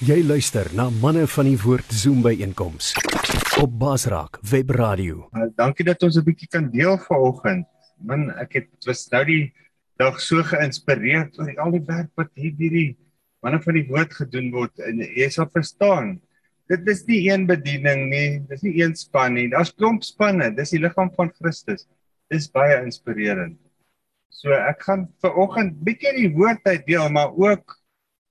Jy luister na manne van die woord Zoom by einkoms op Basraak Web Radio. Uh, dankie dat ons 'n bietjie kan deel vanoggend. Man, ek het was nou die dag so geïnspireerd oor al die werk wat hierdie manne van die woord gedoen word en jy sal verstaan. Dit is nie een bediening nie, dis nie een span nie. Daar's klomp spanne, dis die liggaam van Christus. Dis baie inspirerend. So ek gaan vanoggend bietjie die woord uitdeel, maar ook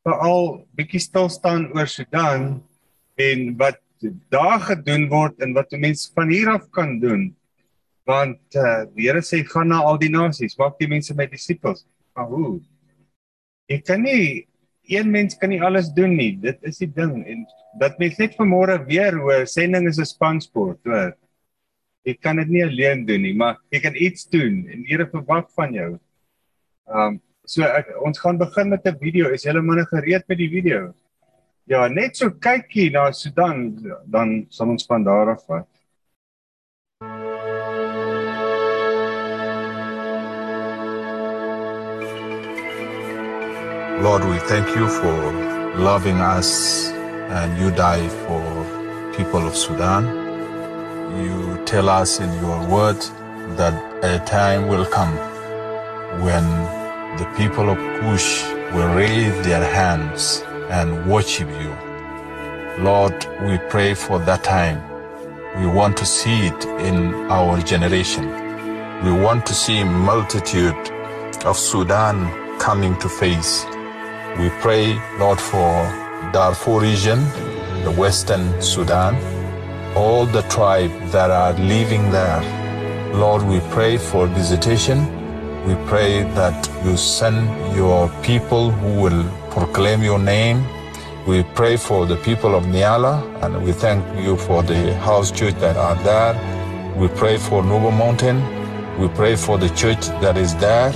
veral bietjie stil staan oor Sudan en wat daar gedoen word en wat 'n mens van hier af kan doen. Want uh, die Here sê gaan na al die nasies, maak die mense my disippels. Maar hoe? Ek kan nie een mens kan nie alles doen nie. Dit is die ding en dat mens net vanmôre weer hoor sending is 'n spansport, hoor. Jy kan dit nie alleen doen nie, maar jy kan iets doen en die Here verwag van jou. Um So ek, ons gaan begin met 'n video. Is julle manne gereed met die video? Ja, net so kykie na Sudan dan sal ons van daar af vat. Lord, we thank you for loving us and you die for people of Sudan. You tell us in your word that a time will come when the people of Cush will raise their hands and worship you. Lord, we pray for that time. We want to see it in our generation. We want to see multitude of Sudan coming to face. We pray, Lord, for Darfur region, the Western Sudan, all the tribe that are living there. Lord, we pray for visitation we pray that you send your people who will proclaim your name. We pray for the people of Niala and we thank you for the house church that are there. We pray for Noble Mountain. We pray for the church that is there.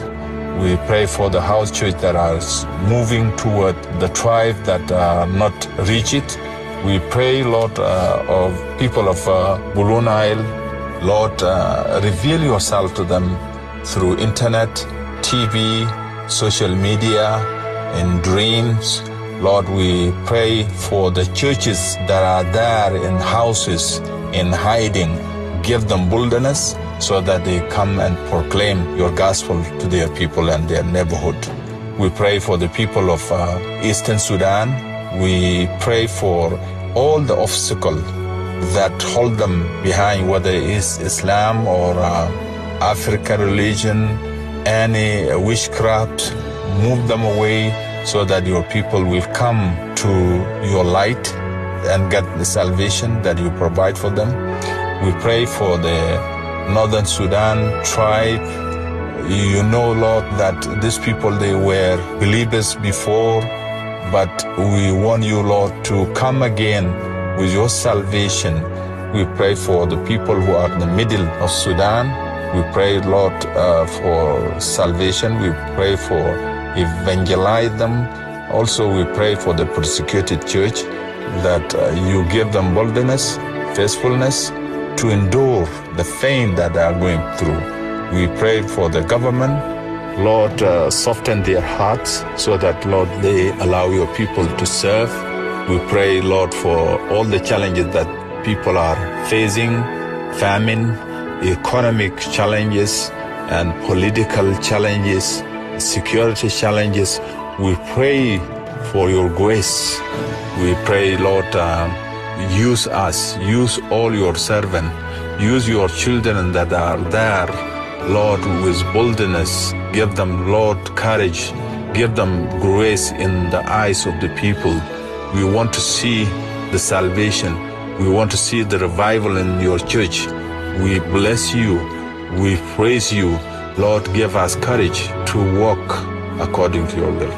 We pray for the house church that are moving toward the tribe that are not reach it. We pray, Lord, uh, of people of uh, Bulu Nile. Lord, uh, reveal yourself to them through internet, TV, social media, and dreams. Lord, we pray for the churches that are there in houses, in hiding. Give them boldness so that they come and proclaim your gospel to their people and their neighborhood. We pray for the people of uh, Eastern Sudan. We pray for all the obstacles that hold them behind, whether it is Islam or uh, African religion, any witchcraft, move them away so that your people will come to your light and get the salvation that you provide for them. We pray for the Northern Sudan tribe. You know, Lord, that these people, they were believers before, but we want you, Lord, to come again with your salvation. We pray for the people who are in the middle of Sudan we pray, Lord, uh, for salvation. We pray for evangelize them. Also, we pray for the persecuted church that uh, you give them boldness, faithfulness to endure the pain that they are going through. We pray for the government. Lord, uh, soften their hearts so that, Lord, they allow your people to serve. We pray, Lord, for all the challenges that people are facing, famine, economic challenges and political challenges, security challenges. We pray for your grace. We pray, Lord, uh, use us, use all your servants, use your children that are there, Lord, with boldness. Give them, Lord, courage. Give them grace in the eyes of the people. We want to see the salvation. We want to see the revival in your church. We bless you. We praise you. Lord, give us courage to walk according to your will.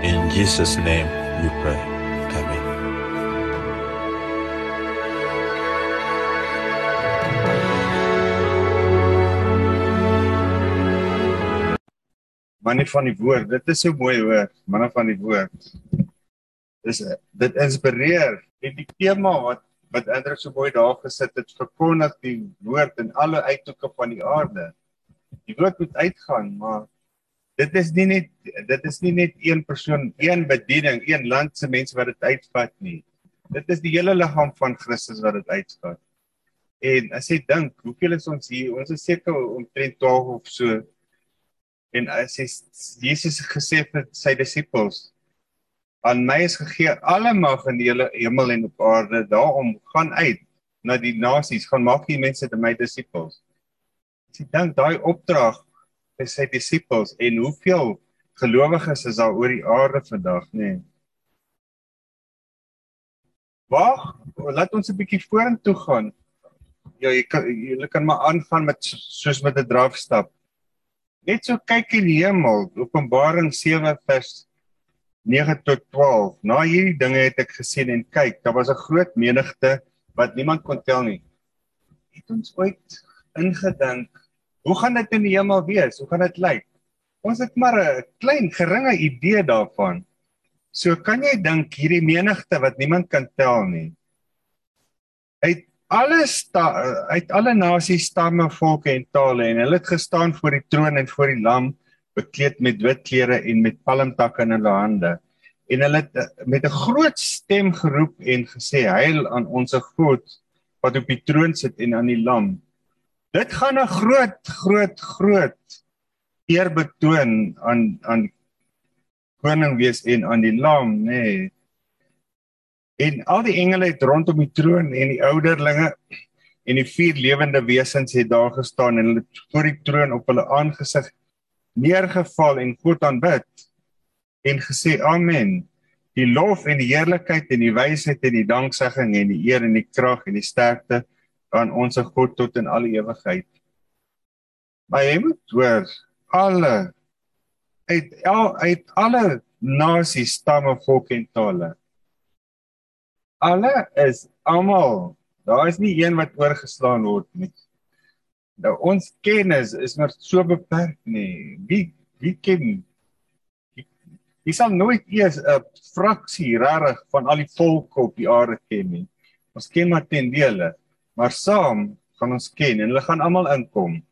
In Jesus' name we pray. Amen. Manne van die woord, dit is so mooi hoor, manne van die woord. Dis dit inspireer. En die tema wat wat Andrew so mooi daar gesit het, verkondig die woord in alle uithoeke van die aarde. Die woord moet uitgaan, maar dit is nie net dit is nie net een persoon, een bediening, een land se mense wat dit uitvat nie. Dit is die hele liggaam van Christus wat dit uitvat. En as jy dink, hoeveel is ons hier? Ons is seker omtrent 12 of so. En as jy Jesus gesê vir sy disippels, aan my is gegee alle mag in die hele hemel en op aarde, daarom gaan uit na die nasies, gaan maak die mense te my disippels. As jy dink daai opdrag vir sy disippels en hoeveel gelowiges is daar oor die aarde vandag, nê? Nee. Wag, laat ons 'n bietjie vorentoe gaan. Ja, jy kan jy kan maar aangaan met soos met 'n drafstap. Net so kyk in die hemel, Openbaring 7 vers 9 tot 12. Na hierdie dinge het ek gesien en kyk, daar was 'n groot menigte wat niemand kon tel nie. Het ons ooit ingedink Hoe gaan dit in die hemel wees? Hoe gaan dit lyk? Ons het maar 'n klein geringe idee daarvan. So kan jy dink hierdie menigte wat niemand kan tel nie. Uit alle uit alle nasies, stamme, volke en tale en hulle het gestaan voor die troon en voor die lam bekleed met wit klere en met palmtakke in hulle hande. En hulle het eh, met 'n groot stem geroep en gesê: "Heil aan ons God wat op die troon sit en aan die lam." Dit gaan 'n groot groot groot eer betoon aan aan koning wees en aan die lam, nê. Nee. En al die engele het rondom die troon en die ouderlinge en die vier lewende wesens het daar gestaan en hulle voor die troon op hulle aangesig neergeval en God aanbid en gesê amen. Die lof en die heerlikheid en die wysheid en die danksegging en die eer en die krag en die sterkte aan ons God tot in alle ewigheid. Maar jy moet hoor alle uit al uit alle nasies, stamme, volke en tale. Alle is almal. Daar is nie een wat oorgeslaan word nie. Nou ons kennis is maar so beperk nie. Wie wie ken Jy sal nooit eers 'n fraksie rarig van al die volke op die aarde ken nie. Ons ken maar ten dele maar saam gaan ons ken en hulle gaan almal inkom.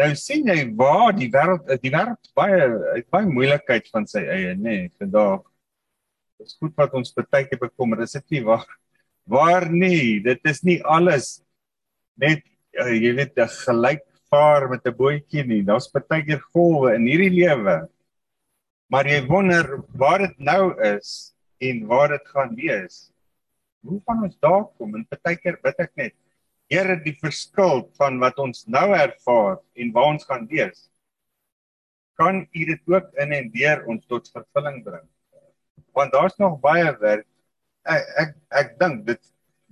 Nou sien jy waar die wêreld die wêreld baie baie moeilikheid van sy eie nê nee, vandag. Dit is goed wat ons baie keer bekommer, is dit nie waar waar nie, dit is nie alles net uh, jy weet gelyk vaar met 'n bootjie nie. Daar's baie keer golwe in hierdie lewe. Maar jy wonder waar dit nou is en waar dit gaan wees. Hoe gaan ons daar kom? En baie keer bid ek net, Here, die verskil van wat ons nou ervaar en waar ons gaan wees. Kan U dit ook in en deur ons tot vervulling bring? Want daar's nog baie werk. Ek ek, ek dink dit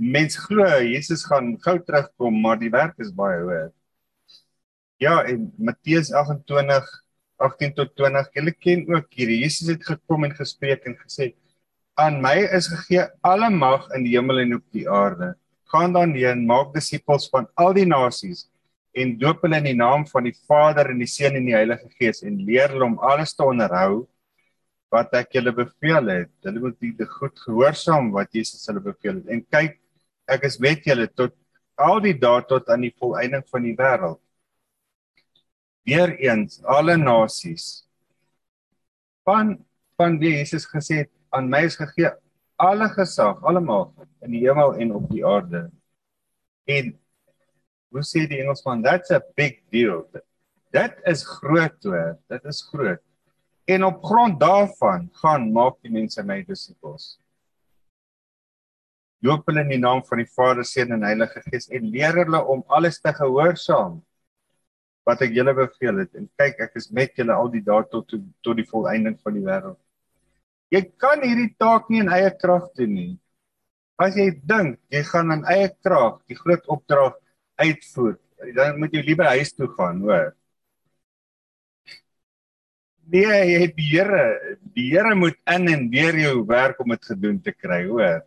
mens glo Jesus gaan gou terugkom, maar die werk is baie hoër. Ja, en Matteus 28 18 tot 20. Julle ken ook hierdie. Jesus het gekom en gespreek en gesê aan my is gegee alle mag in die hemel en op die aarde. Gaan dan heen, maak disippels van al die nasies en doop hulle in die naam van die Vader en die Seun en die Heilige Gees en leer hulle om alles te onderhou wat ek julle beveel het. Hulle moet dit goed gehoorsaam wat Jesus hulle beveel het. En kyk, ek is met julle tot al die dae tot aan die volëinding van die wêreld. Weereens alle nasies van van wie Jesus gesê het aan my is gegee alle gesag, almal in die hemel en op die aarde. En hoe sê die Engelsman, that's a big deal. Dit is groot hoor, dit is groot. En op grond daarvan gaan maak die mense my disippels. Doop hulle in die naam van die Vader, Seun en Heilige Gees en leer hulle om alles te gehoorsaam wat ek julle beveel het. En kyk, ek is met julle al die dae tot tot die volëinding van die wêreld. Jy kan hierdie taak nie in eie krag doen nie. As jy dink jy gaan in eie krag die groot opdrag uitvoer, dan moet jy liewer huis toe gaan, hoor. Nee, jy het die Here, die Here moet in en deur jou werk om dit gedoen te kry, hoor.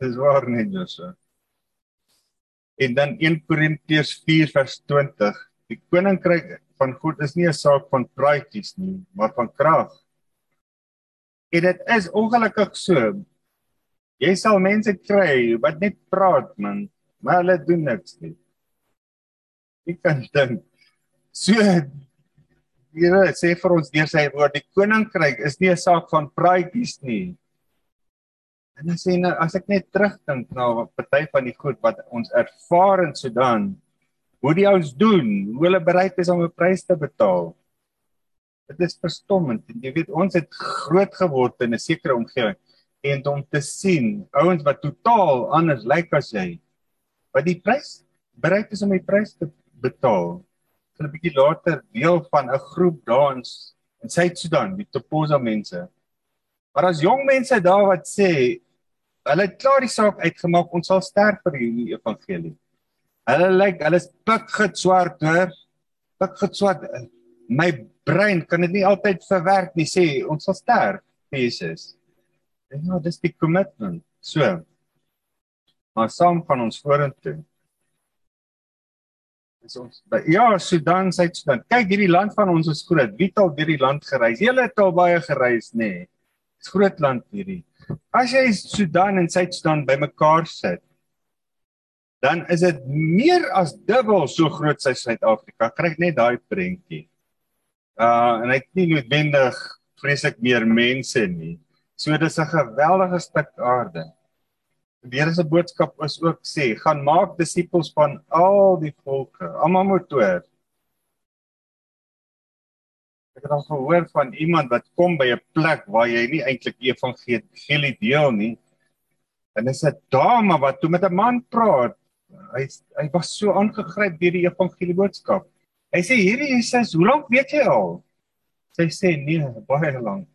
Dis waar net so. En dan 1 Korintiërs 4 vers 20. Die koninkryk van God is nie 'n saak van praatjies nie, maar van krag. En dit is ongelukkig so. Jy sal mense kry wat net praat man, maar hulle doen niks nie. Jy kan dink. So Here sê vir ons deur sy woord, die koninkryk is nie 'n saak van praatjies nie. En as jy nou as ek net terugdink na nou, party van die goed wat ons ervaar in Sudan, hoe die ouens doen, hoe hulle bereid is om 'n prys te betaal. Dit is verstommend. Jy weet ons het groot geword in 'n sekere omgewing en om te sien ouens wat totaal anders lyk as jy wat die prys bereid is om die prys te betaal. Hulle 'n bietjie later deel van 'n groep dans in Suid-Sudan, die Toposa mense. Maar as jong mense daar wat sê hulle het klaar die saak uitgemaak ons sal sterf vir hierdie evangelie. Hulle lyk like, hulle is pikget swart hoor. Pikget swart. My brein kan dit nie altyd verwerk nie sê ons sal sterf vir Jesus. En ja, dis die commitment. So. Maar saam van ons vorentoe. Dis ons ja, Sudan, Suid-Sudan. Kyk hierdie land van ons is groot. Wie het al deur die land gereis? Julle het al baie gereis, nê? Nee. Dis groot land hierdie. As jy Sudan en Suid-Sudan bymekaar sit, dan is dit meer as dubbel so groot as Suid-Afrika. Kry net daai prentjie. Uh en hy het nie noodwendig vreeslik meer mense nie. So dis 'n geweldige stuk aarde. Die Here se boodskap is ook sê, gaan maak disippels van al die volke. Almal moet hoor. Ek het al gehoor van iemand wat kom by 'n plek waar jy nie eintlik evangelie deel nie. En dis 'n dame wat toe met 'n man praat. Hy hy was so aangegryp deur die evangelie boodskap. Hy sê hierdie Jesus, hoe lank weet jy al? Sy sê nee, baie lank.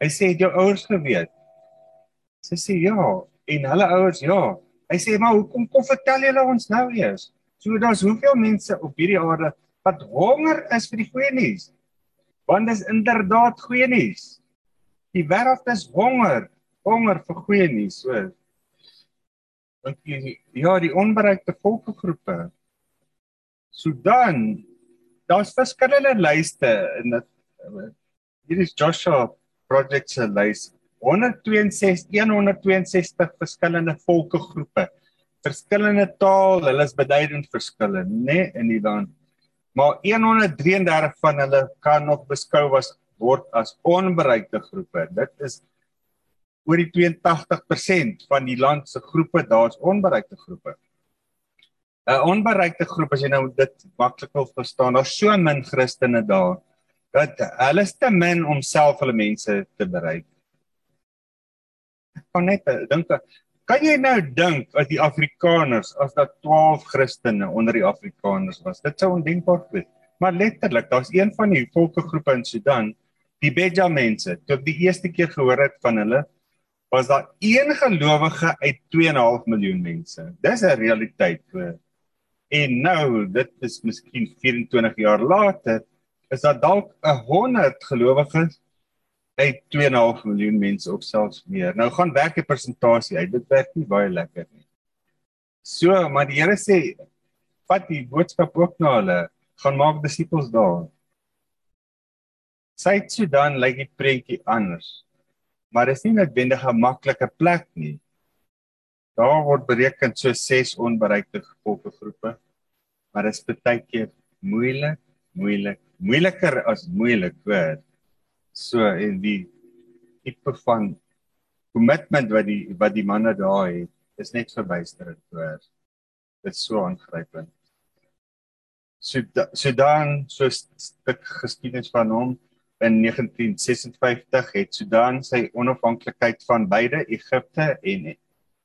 Hy sê jou ouers geweet. Sy sê ja, en hulle ouers ja. Hy sê maar hoekom kom vertel julle ons nou eers? So daar's hoeveel mense op hierdie aarde wat honger is vir die goeie nuus want dis inderdaad goeie nuus. Die wêreld is honger, honger vir goeie nuus, so. Want die ja, die onbereikte volksgroepe. Sudan, daar's verskillende lyste in dit hier is Joshua project se lys 162 162 verskillende volksgroepe verskillende taal hulle is beduidend verskillend nê nee, in die land maar 133 van hulle kan nog beskou was word as onbereikte groepe. Dit is oor die 82% van die land se groepe daar's onbereikte groepe. 'n Onbereikte groep as jy nou dit maklik wil verstaan, daar's so min Christene daar dat hulle is te min om self hulle mense te bereik. Kan net dink Kan jy nou dink as die Afrikaners as dat 12 Christene onder die Afrikaners was? Dit sou ondenkbaar wees. Maar letterlik, daar's een van die volkegroepe in Sudan, die Bedjamense. Toe ek die eerste keer gehoor het van hulle, was daar een gelowige uit 2.5 miljoen mense. Dis 'n realiteit vir. En nou, dit is miskien 24 jaar later, is daar dalk 'n 100 gelowiges uit 2.5 miljoen mense of selfs meer. Nou gaan werk die persentasie uit. Dit werk nie baie lekker nie. So, maar die Here sê vat die boodskap ook na hulle, gaan maak disippels daar. Syt Sudan lyk die prentjie anders. Maar is nie noodwendig 'n maklike plek nie. Daar word bereken so 6 onbereikte volksgroepe. Maar dit is baie keer moeilik, moeilik, moeiliker as moeilik, hoor so en die tipe van commitment wat die wat die manne daar het is net verbuisterend hoor dit is so aangrypend. Sudan so 'n stuk geskiedenis van hom in 1956 het Sudan sy onafhanklikheid van beide Egipte en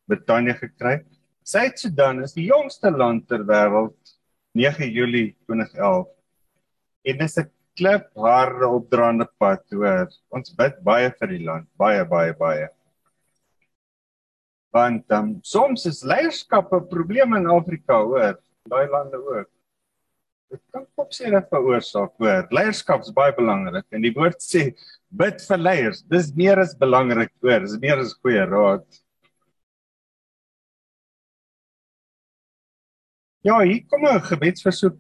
Brittanje gekry. Suid-Sudan is die jongste land ter wêreld 9 Julie 2011 en dit is 'n klip harde opdraande pad hoor. Ons bid baie vir die land, baie baie baie. Want um, soms is leierskap 'n probleem in Afrika hoor, daai lande ook. Dit kan ook sê dat veroorsaak hoor. Leierskap is baie belangrik en die woord sê bid vir leiers. Dis meer as belangrik hoor, dis meer as goeie raad. Ja, hier kom 'n gebedsversoek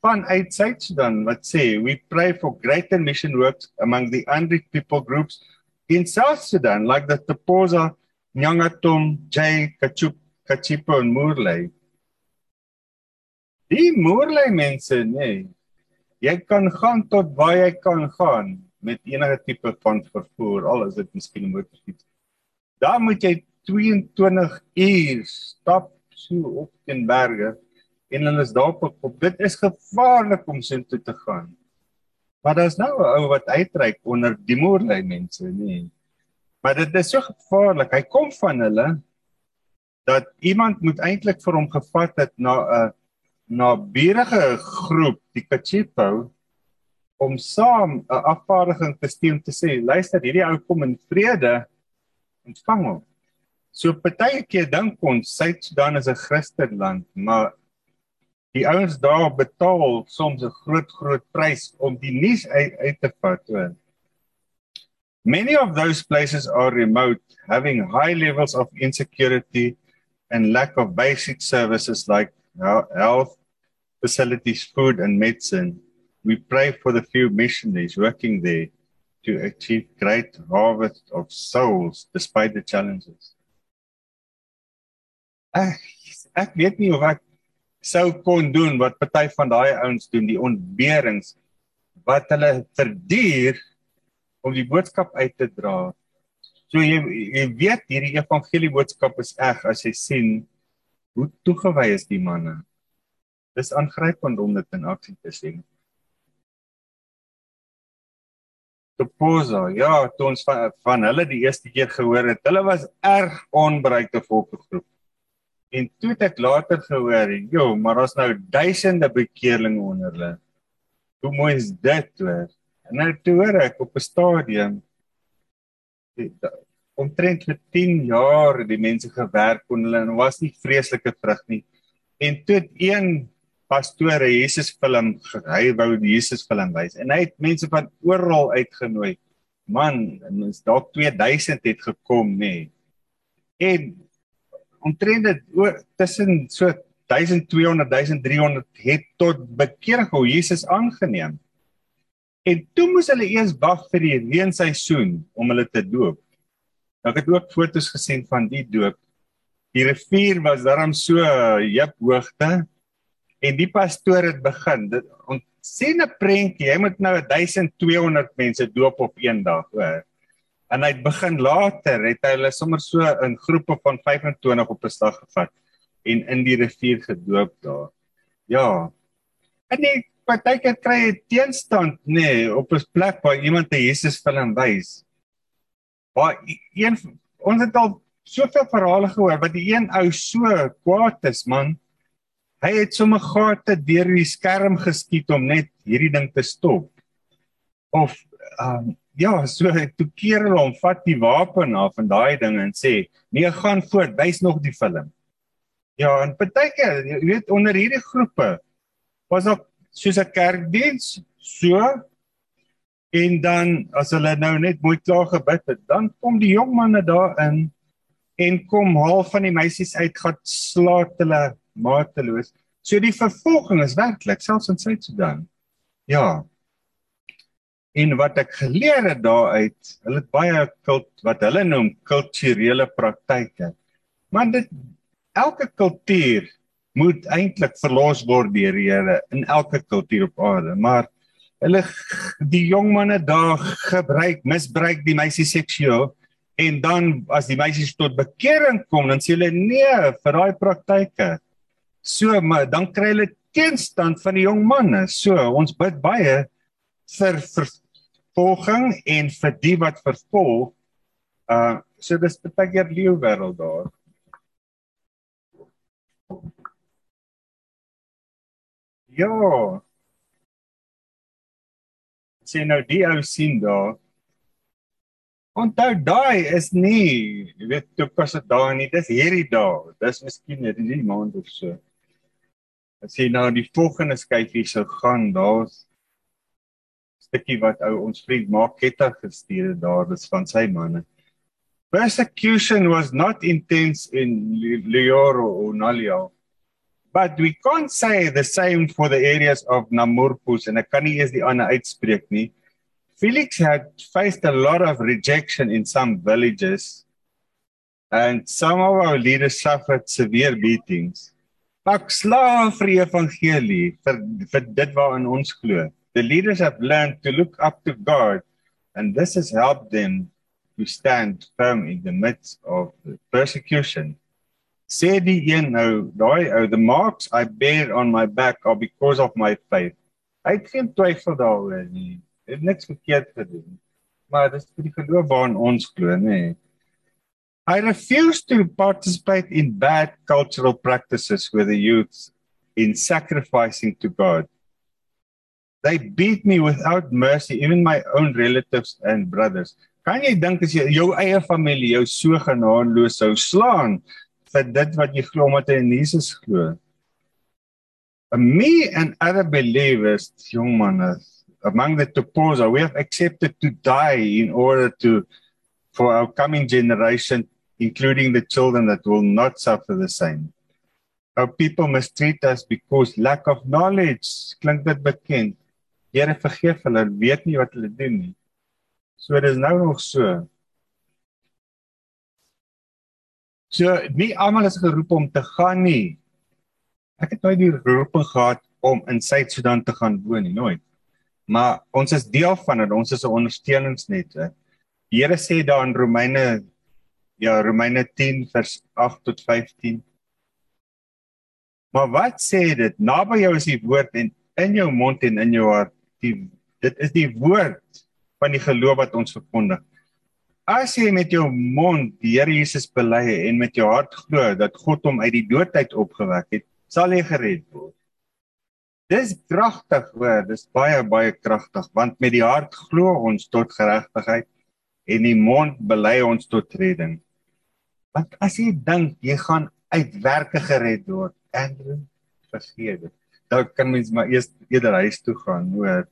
vanuit Suid-Sudan wat sê we pray for greater mission works among the unreached people groups in South Sudan like the Toposa, Nyangatom, Jay, Kachup, Kachipo and Murley. Die moerlei mense, nee. Jy kan gaan tot waar jy kan gaan met enige tipe van vervoer, al is dit miskien 'n motorfiets. Daar moet jy 22 uur stap so op teen berge en hulle is daar op. Dit is gevaarlik om so toe te gaan. Maar daar's nou 'n ou wat uitreik onder die moerlei mense, nee. Maar dit is so gevaarlik. Hy kom van hulle dat iemand moet eintlik vir hom gevat het na 'n na bierige groep, die Kachipo om saam 'n afvaardiging te stuur te sê, luister, hierdie ou kom in vrede ontvang hom. So partykeer dink ons Suid-Sudan is 'n Christenland, maar die ouens daar betaal soms 'n groot groot prys om die nuus uit, uit te vat. Hoor. Many of those places are remote, having high levels of insecurity and lack of basic services like health facilities, food, and medicine. We pray for the few missionaries working there to achieve great harvest of souls despite the challenges. Ek ek weet nie of ek sou kon doen wat party van daai ouens doen die ontberings wat hulle verduur om die boodskap uit te dra. So jy jy weet hierdie evangelie boodskap is reg as jy sien hoe toegewy is die manne. Dis aangrypend om dit in aksie te sien. Topoza, ja, toe ons van, van hulle die eerste keer gehoor het, hulle was erg onbereikte volksgroep. En toe het ek later gehoor, jo, maar ons nou duisende bekeerlinge onder hulle. Hoe mooi is dit hoor? En nou toe hoor ek op 'n stadium omtrent vir 10 jaar die mense gewerk kon hulle en was nie vreeslike vrug nie. En toe een pastoor 'n Jesus film hy wou die Jesus film wys en hy het mense van oral uitgenooi. Man, ons dalk 2000 het gekom nê. Nee. En omtrent dit tussen so 1200 1300 het tot bekering hoe Jesus aangeneem. En toe moes hulle eers wag vir die reenseisoen om hulle te doop. Nou ek het ook foto's gesien van die doop. Die rivier was daarom so jep hoogte en die pastoor het begin. Dit sien 'n prentjie, hy moet nou 1200 mense doop op een dag, hoor en hy het begin later het hy hulle sommer so in groepe van 25 op 'n slag gevat en in die rivier gedoop daar. Ja. En die partykeer kry teenstand nê nee, op 'n plek waar iemand te Jesus en wys. Waar een ons het al soveel verhale gehoor wat die een ou so kwaad is man. Hy het sommer gate deur die skerm geskiet om net hierdie ding te stop. Of um ja, so toe keer hulle hom vat die wapen af en daai ding en sê, "Nee, gaan voort, wys nog die film." Ja, en partykeer, jy weet onder hierdie groepe was ook soos 'n kerkdiens, so en dan as hulle nou net mooi klaar gebid het, dan kom die jong manne daarin en kom half van die meisies uit gaan slaat hulle mateloos. So die vervolging is werklik selfs in Suid-Sudan. Ja, En wat ek geleer het daaruit, hulle het baie kult wat hulle noem kulturele praktyke. Maar dit elke kultuur moet eintlik verlos word deur die Here in elke kultuur op aarde, maar hulle die jong manne daar gebruik misbruik die meisie seksueel en dan as die meisies tot bekering kom dan sê hulle nee vir daai praktyke. So maar dan kry hulle teenstand van die jong manne. So ons bid baie vir vervolging en vir die wat vervolg. Uh so dis baie keer leeu wêreld daar. Ja. Sien nou die ou sien daar. Onthou daai is nie, jy weet, toe pas dit daar nie, dis hierdie dae. Dis miskien net die maand of so. As jy nou die volgende skyfie sou gaan, daar's stukkie wat ou ons vriend Mark Ketta gestuur het daar dis van sy manne. Persecution was not intense in Leoro or Nalia. But we can't say the same for the areas of Namurpus en ek kan nie eens die ander uitspreek nie. Felix had faced a lot of rejection in some villages and some of our leaders suffered severe beatings. pak slaaf vir die evangelie vir vir dit waarin ons glo. The leaders have learned to look up to God and this has helped them to stand firm in the midst of the persecution. Sê die een nou, daai ou, the marks I bear on my back are because of my faith. Hy het geen twyfel daaroor nie. Hy het niks verkeerd gedoen. Maar dis die geloof waarin ons glo, nê. I refuse to participate in bad cultural practices with the youth in sacrificing to God. They beat me without mercy, even my own relatives and brothers. Kan jy dink as jy jou eie familie jou so genadeloos sou slaan vir dit wat jy glo omdat jy in Jesus glo? Me and other believers, young man, among the Toposa, we have accepted to die in order to for our coming generation including the children that will not suffer the same. Our people mistreat us because lack of knowledge. Klink dit bekend? Here vergeef hulle, weet nie wat hulle doen nie. So dis nou nog so. So nie almal is geroep om te gaan nie. Ek het nooit die roeping gehad om in Suid-Sudan te gaan woon nie, nooit. Maar ons is deel van dit. Ons is 'n ondersteuningsnet. Die Here sê daar in Romeine Ja, Romeine 10 vers 8 tot 15. Maar wat sê dit? Naby jou is die woord en in jou mond en in jou hart. Die dit is die woord van die geloof wat ons verkondig. As jy met jou mond die Here Jesus bely en met jou hart glo dat God hom uit die dood uit opgewek het, sal jy gered word. Dis kragtig, hoor, dis baie baie kragtig want met die hart glo ons tot geregtigheid en die mond bely ons tot redding. Want as jy dink jy gaan uit werke gered word, Andrew, vergeet dit. Dan kan mens maar eers eerder huis toe gaan, hoor.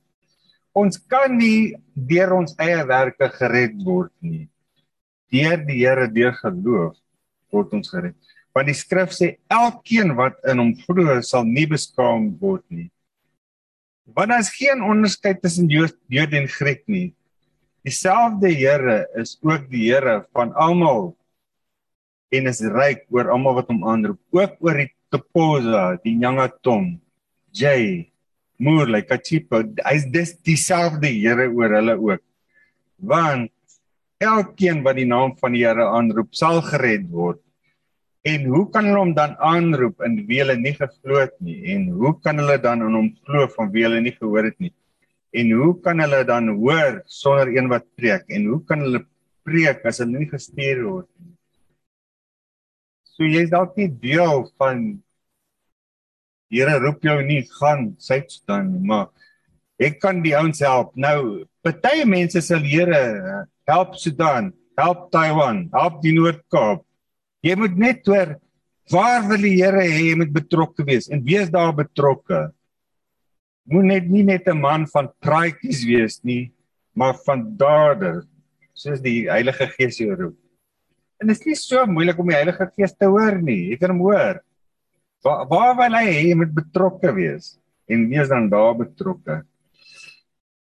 Ons kan nie deur ons eie werke gered word nie. Deur die Here deur geloof word ons gered. Want die skrif sê elkeen wat in hom glo sal nie beskaam word nie. Want daar is geen onderskeid tussen Jood en Griek nie. Dieselfde Here is ook die Here van almal en is ryk oor almal wat hom aanroep, ook oor die Toposa, die Nyangatom, Jay, Moorley, Kachipo. Hy's dis dieselfde Here oor hulle ook. Want elkeen wat die naam van die Here aanroep, sal gered word. En hoe kan hulle hom dan aanroep in wie hulle nie geglo het nie? En hoe kan hulle dan aan hom glo van wie hulle nie gehoor het nie? En hoe kan hulle dan hoor sonder een wat preek? En hoe kan hulle preek as hulle nie gestuur word nie? So jy's dalk nie deel van Here roep jou nie gaan Suid-Sudan, maar ek kan die ouens help. Nou, party mense sal Here help Sudan, help Taiwan, help die Noord-Kaap. Jy moet net hoor waar wil die Here hê jy moet betrokke wees en wees daar betrokke. Moet net nie net 'n man van praatjies wees nie, maar van dade, soos die Heilige Gees jou roep. En dit is nie so moeilik om die Heilige Gees te hoor nie. Jy kan hom hoor. Waar waar wil hy hê jy moet betrokke wees? En wees dan daar betrokke.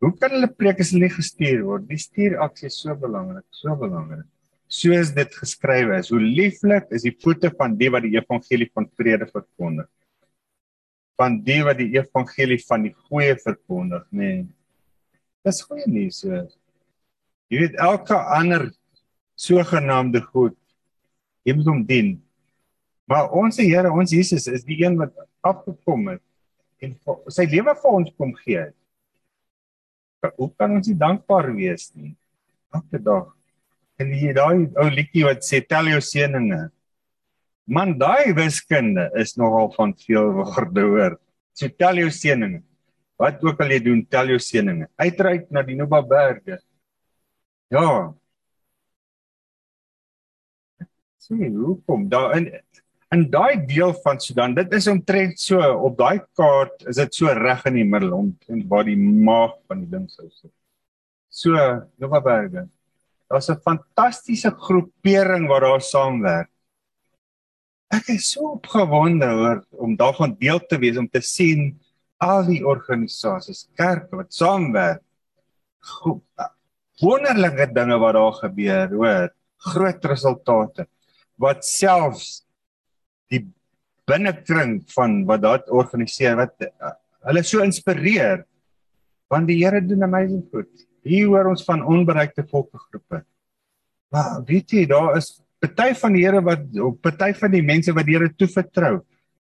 Hoe kan hulle preek as hulle nie gestuur word? Die stuuraksie is so belangrik, so belangrik. Soos dit geskrywe is, hoe lieflik is die voete van die wat die evangelie van vrede verkondig. Van die wat die evangelie van die goeie verkondig, nê. Nee. Dis goeie nuus. Jy weet elke ander sogenaamde goed. Jy moet hom dien. Maar ons Here, ons Jesus is die een wat afgekom het en sy lewe vir ons kom gee. Hoe kan ons nie dankbaar wees nie? Elke dag. En jy daai ou liedjie wat sê tel jou seëninge. Man, daai wiskunde is nogal van veel waarde hoor. So tel jou seëninge. Wat ook al jy doen, tel jou seëninge. Uitreik na die Nuba berge. Ja, sien hoekom daar in daai deel van Sudan dit is omtrent so op daai kaart is dit so reg in die middel om en waar die maag van die ding sou sit. So Nova Berge daar's 'n fantastiese groepering wat daar saamwerk. Ek is so opgewonde oor om daarvan deel te wees om te sien al die organisasies kerke wat saamwerk. Wonderlike dinge wat daar gebeur hoor. Groot resultate. Wat selfs binnekring van wat daar organiseer wat uh, hulle so inspireer want die Here doen amazing goed. Hier hoor ons van onbereikte volksgroepe. Maar weet jy, daar is party van die Here wat op party van die mense wat die Here toevertrou,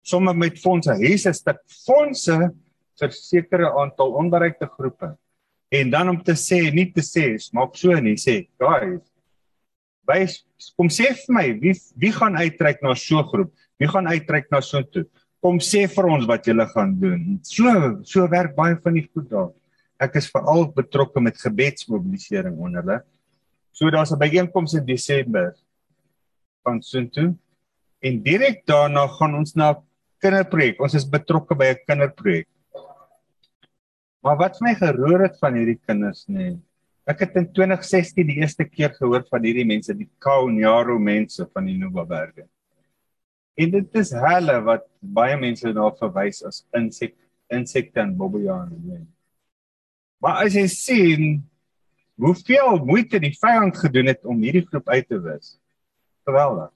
sommer met fondse, Jesus stuk fondse vir sekere aantal onbereikte groepe. En dan om te sê, nie te sê, maak so nie, sê, guys, wys kom sê vir my, wie wie gaan uitreik na so 'n groep? Wie gaan uitreik na so toe? Kom sê vir ons wat julle gaan doen. So so werk baie van die goed daar ek is veral betrokke met gebedsmobilisering onder hulle. So daar's 'n byeenkoms in Desember van Suntu en direk daarna gaan ons na kinderprojek. Ons is betrokke by 'n kinderprojek. Maar wat my geroer het van hierdie kinders nê. Nee, ek het in 2016 die eerste keer gehoor van hierdie mense, die Kaunjaro mense van die Nubaberge. En dit is hulle wat baie mense na verwys as insek insekte en bobbejane. Maar as jy sien hoeveel moeite die vyand gedoen het om hierdie groep uit te wis. Geweldig.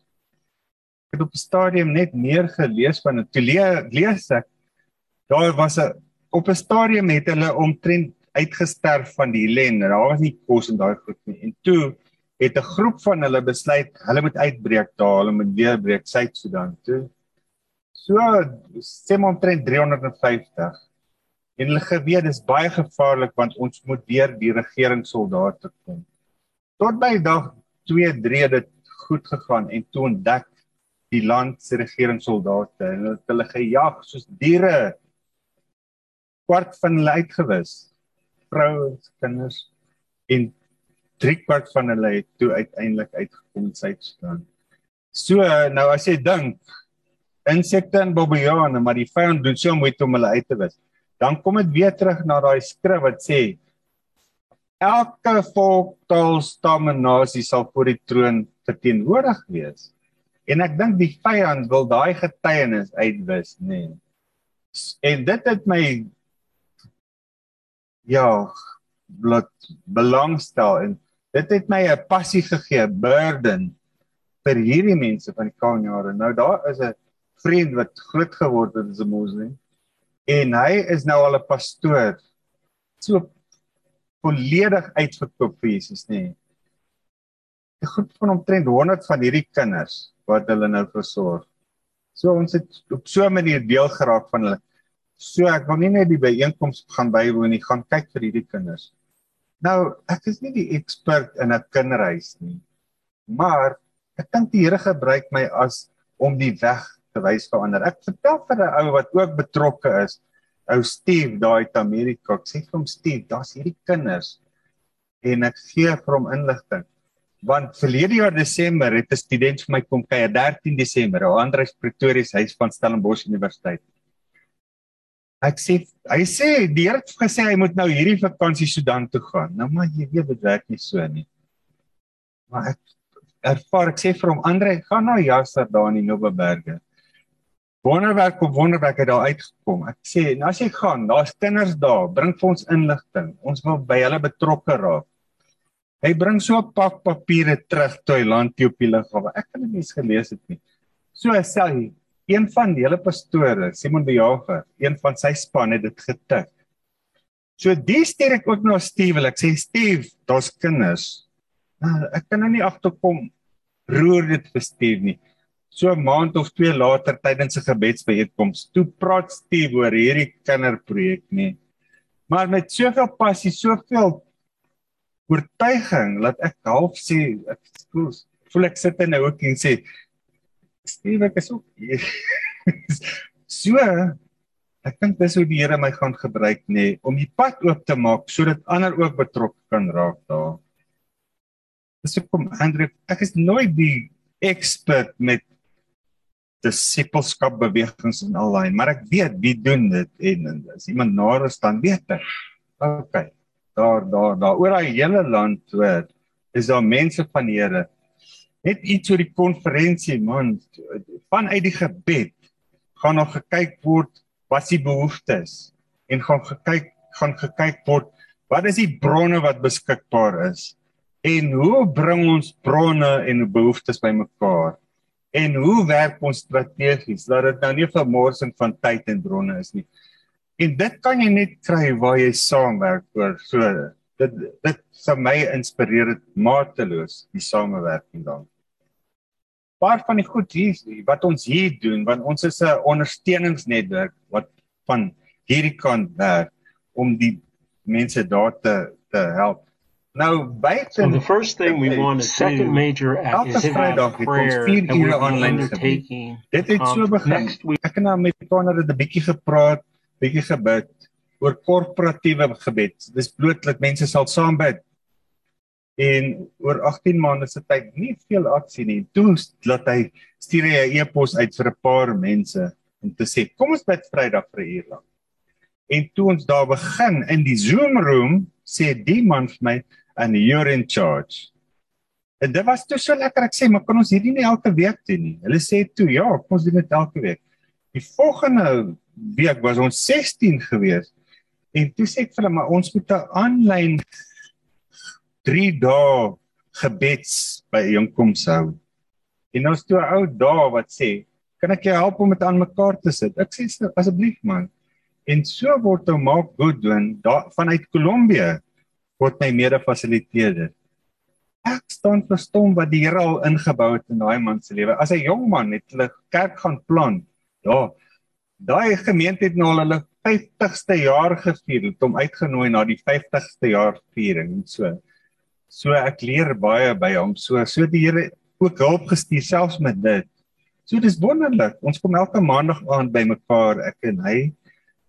Ek het op die stadium net meer gelees van dit. Toe lees ek daar was 'n op 'n stadium het hulle omtrent uitgesterf van die ellende. Daar was nie kos en daai goed nie. En toe het 'n groep van hulle besluit hulle moet uitbreek daar, hulle moet deurbreek Suid-Sudan toe. So sê maar omtrent 350 En hulle geweet dis baie gevaarlik want ons moet deur die regeringssoldate kom. Tot by dag 2 3 dit goed gegaan en toe ontdek die land se regeringssoldate en hulle het hulle gejag soos diere kwart van hulle uitgewis vrouens kinders en drie kwart van hulle het toe uiteindelik uitgekom in Suid-Sudan. So nou as jy dink insekte en bobbejane maar die vyand doen so moeite om hulle uit te wis dan kom dit weer terug na daai skrif wat sê elke volk, taal, stam en nasie sal voor die troon verteenwoordig wees. En ek dink die vyand wil daai getuienis uitwis, nê. Nee. En dit het my ja, bloed belangstel en dit het my 'n passie gegee, burden vir hierdie mense van die Kaanjare. Nou daar is 'n vriend wat groot geword het as 'n moslim en hy is nou al 'n pastoor so volledig uitverkoop vir Jesus nê. Nee. 'n Groep van omtrent 100 van hierdie kinders wat hulle nou versorg. So ons het op so 'n manier deel geraak van hulle. So ek wil nie net die byeenkoms gaan bywoon nie, gaan kyk vir hierdie kinders. Nou, ek is nie die ekspert in 'n kinderhuis nie. Maar ek dink die Here gebruik my as om die weg te wys vir ander. Ek vertel vir 'n ou wat ook betrokke is, ou Steve daai uit Amerika. Ek sê vir hom Steve, daar's hierdie kinders en ek gee vir hom inligting. Want verlede jaar Desember het 'n student vir my kom kuier 13 Desember, ou Andreus Pretorius huis van Stellenbosch Universiteit. Ek sê hy sê die Here het gesê hy moet nou hierdie vakansie Sudan toe gaan. Nou maar jy weet dit werk nie so nie. Maar ek ervaar ek sê vir hom Andre, gaan nou Jasser daar in die Nobeberge wonderwerk op wonderwerk het daar uitgekom. Ek sê, nou as jy gaan, daar's kinders daar, bring vir ons inligting. Ons wil by hulle betrokke raak. Hy bring so 'n pak papiere terug toe hy land op die lughawe. Ek het dit nie gelees het nie. So sê hy, een van hele pastore, Simon die Jager, een van sy span het dit getik. So die stuur ek ook na Steve. Ek sê Steve, daar's kinders. Nou, ek kan nou nie agterkom roer dit vir Steve nie so 'n maand of twee later tydens 'n gebedsbijeenkoms toe praat Steve oor hierdie kinderprojek nê. Maar met soveel passie, soveel oortuiging dat ek half sê ek voel, voel ek sit in 'n hoekie en sê Steve ek is ook so ek dink dis hoe die Here my gaan gebruik nê om die pad oop te maak sodat ander ook betrokke kan raak daar. Dis hoekom Andre ek is nooit die expert met disipelskap bewegings en allei, maar ek weet wie doen dit en as iemand nader staan weet ek. OK. Daar daar daar oor daai hele land hoor is daar mense van die Here. Net iets oor die konferensie man vanuit die gebed gaan nog gekyk word wat die behoeftes en gaan gekyk gaan gekyk word wat is die bronne wat beskikbaar is en hoe bring ons bronne en behoeftes bymekaar En hoe werk ons strategies dat dit nou nie vermorsing van tyd en bronne is nie. En dit kan jy net kry waar jy saamwerk oor so dit dit vir my inspireer dit mateloos die samewerking dan. Paar van die goed hier wat ons hier doen want ons is 'n ondersteuningsnetwerk wat van hierdie kant werk om die mense daar te te help. Nou buite So the first thing we want to second major act is have prayer and we're undertaking. Dit het so begin. Next week Ek en nou met Connor het 'n bietjie gepraat, bietjie gebid oor korporatiewe gebed. Dis bloot dat mense sal saam bid. En oor 18 maande se tyd nie veel aksie nie. Toe laat hy stuur hy 'n e-pos uit vir 'n paar mense om te sê, "Kom ons bid Vrydag vir 'n uur lank." En toe ons daar begin in die Zoom room, sê die man vir my, "And you're in charge." En dit was toe so lekker ek sê, "Maar kan ons hierdie nie elke week doen nie?" Hulle sê toe, "Ja, kom ons doen dit elke week." Die volgende week was ons 16 gewees. En toe sê ek vir hulle, "Maar ons moet 'n aanlyn 3 dae gebeds by einkoms hou." En ons toe 'n ou daar wat sê, "Kan ek jou help om dit aan mekaar te sit?" Ek sê asseblief man. En so word ou Mark Goodwin daar vanuit Kolombia word my mede-fasiliteerder. Ek staan verstom wat die Here al ingebou het in daai man se lewe. As 'n jong man het hulle kerk gaan plan. Ja. Daai gemeente het nou al hulle 50ste jaar gevier, het hom uitgenooi na die 50ste jaar viering en so. So ek leer baie by hom. So so die Here ook hulp gestuur selfs met dit. So dis wonderlik. Ons kom elke maandag aand by mekaar, ek en hy.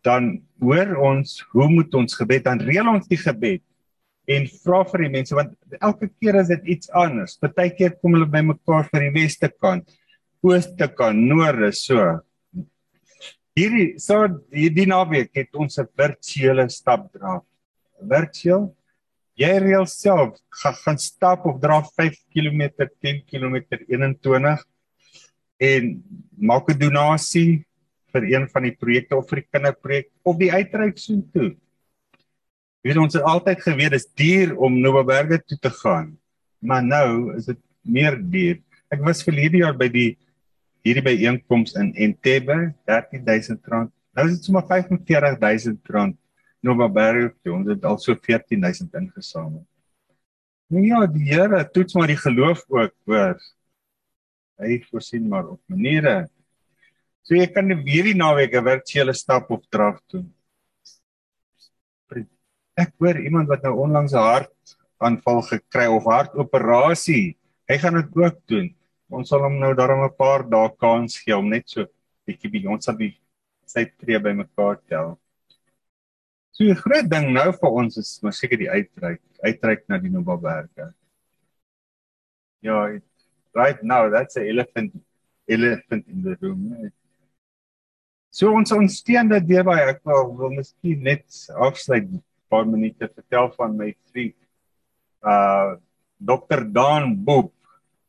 Dan hoor ons hoe moet ons gebed dan reël ons die gebed en vra vir die mense want elke keer is dit iets anders. Partykeer kom hulle by mekaar vir die weste kant, ooste kant, noorde so. Hierdie so hierdie naweek het ons 'n virtuele stapdraf. Virtueel jy reël self ga, gaan stap of draf 5 km, 10 km 21 en maak 'n donasie vir een van die projekte of vir die kinderprojek of die uitreik so toe. Jy weet ons het altyd geweet dis duur om Novaberge toe te gaan. Maar nou is dit meer duur. Ek was vir hierdie jaar by die hierdie byeenkoms in Entebbe, R13000. Nou is dit sommer R45000 Novaberge toe. Ons het al so R14000 ingesamel. Nou ja, die Here toets maar die geloof ook, hoor. Hy voorsien maar op maniere. So jy kan hierdie naweek 'n virtuele stap op draf doen ek hoor iemand wat nou onlangs 'n hartaanval gekry of hartoperasie. Hy gaan dit ook doen. Ons sal hom nou daarom 'n paar dae kans gee om net so bietjie by ons die sy tree by mekaar tel. So 'n groot ding nou vir ons is maar seker die uitreik, uitreik na die Nobaberge. Ja, it, right now that's a elephant elephant in the room. So ons ons steun dat deur by ek wil, wil miskien net afsluit paar minute vertel van my vriend uh Dr. Dan Boop.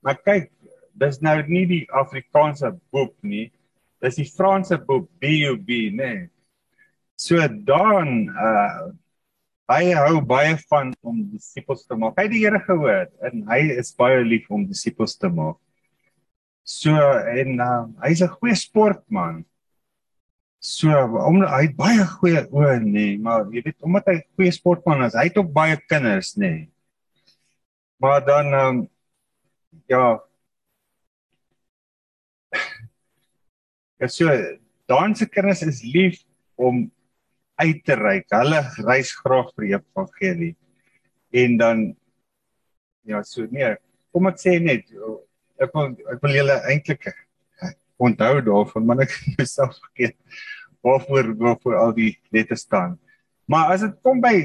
Maar kyk, dis nou nie die Afrikaanse Boop nie. Dis die Franse Boop, B U B, nee. So Dan uh hy hou baie van om disippels te maak. Hy het die Here gehoor en hy is baie lief om disippels te maak. So en uh, hy's 'n goeie sportman. So om hy het baie goeie oë nê, nee, maar jy weet omdat hy goeie sportman is, hy het ook baie kinders nê. Nee. Maar dan um, ja. Ja so, dan se kinders is lief om uit te reik. Hulle reis graag vir die evangelie. En dan ja, so nee, kom ek sê net ek wil ek wil julle eintlik onthou daarvan, maar ek myself vergeet waarvoor waarvoor al die letters staan. Maar as dit kom by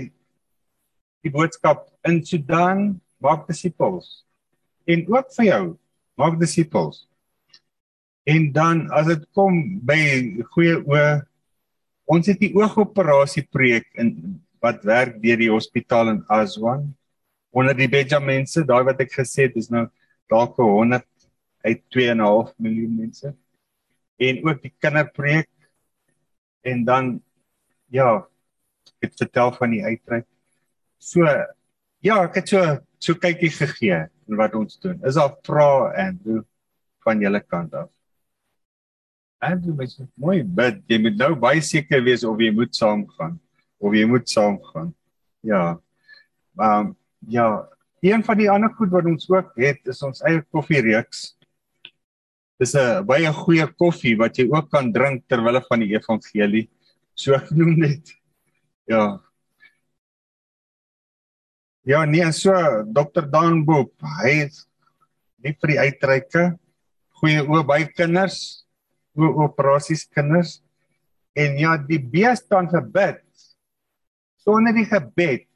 die boodskap in Sudan, maak disippels. En ook vir jou, maak disippels. En dan as dit kom by goeie oë ons het die oogoperasie projek in wat werk deur die hospitaal in Aswan onder die Benjaminse, daai wat ek gesê het is nou dalk 100 uit 2.5 miljoen mense. En ook die kinderprojek en dan ja, het vertel van die uitreik. So ja, ek het so so kykie gegee wat ons doen. Is daar vrae Andrew? van julle kant af. En jy moet mooi bid. Jy moet nou baie seker wees of jy moet saamgaan of jy moet saamgaan. Ja. Maar um, ja, een van die ander goed wat ons ook het is ons eie koffiereeks. Dis 'n baie goeie koffie wat jy ook kan drink terwyl van die evangelie. So ek noem net. Ja. Ja, nee, so Dr. Dan Boop, hy is nie vir die uitreike goeie oë by kinders, oë operasies kinders. En ja, die bees dan gebid. Sonder die gebed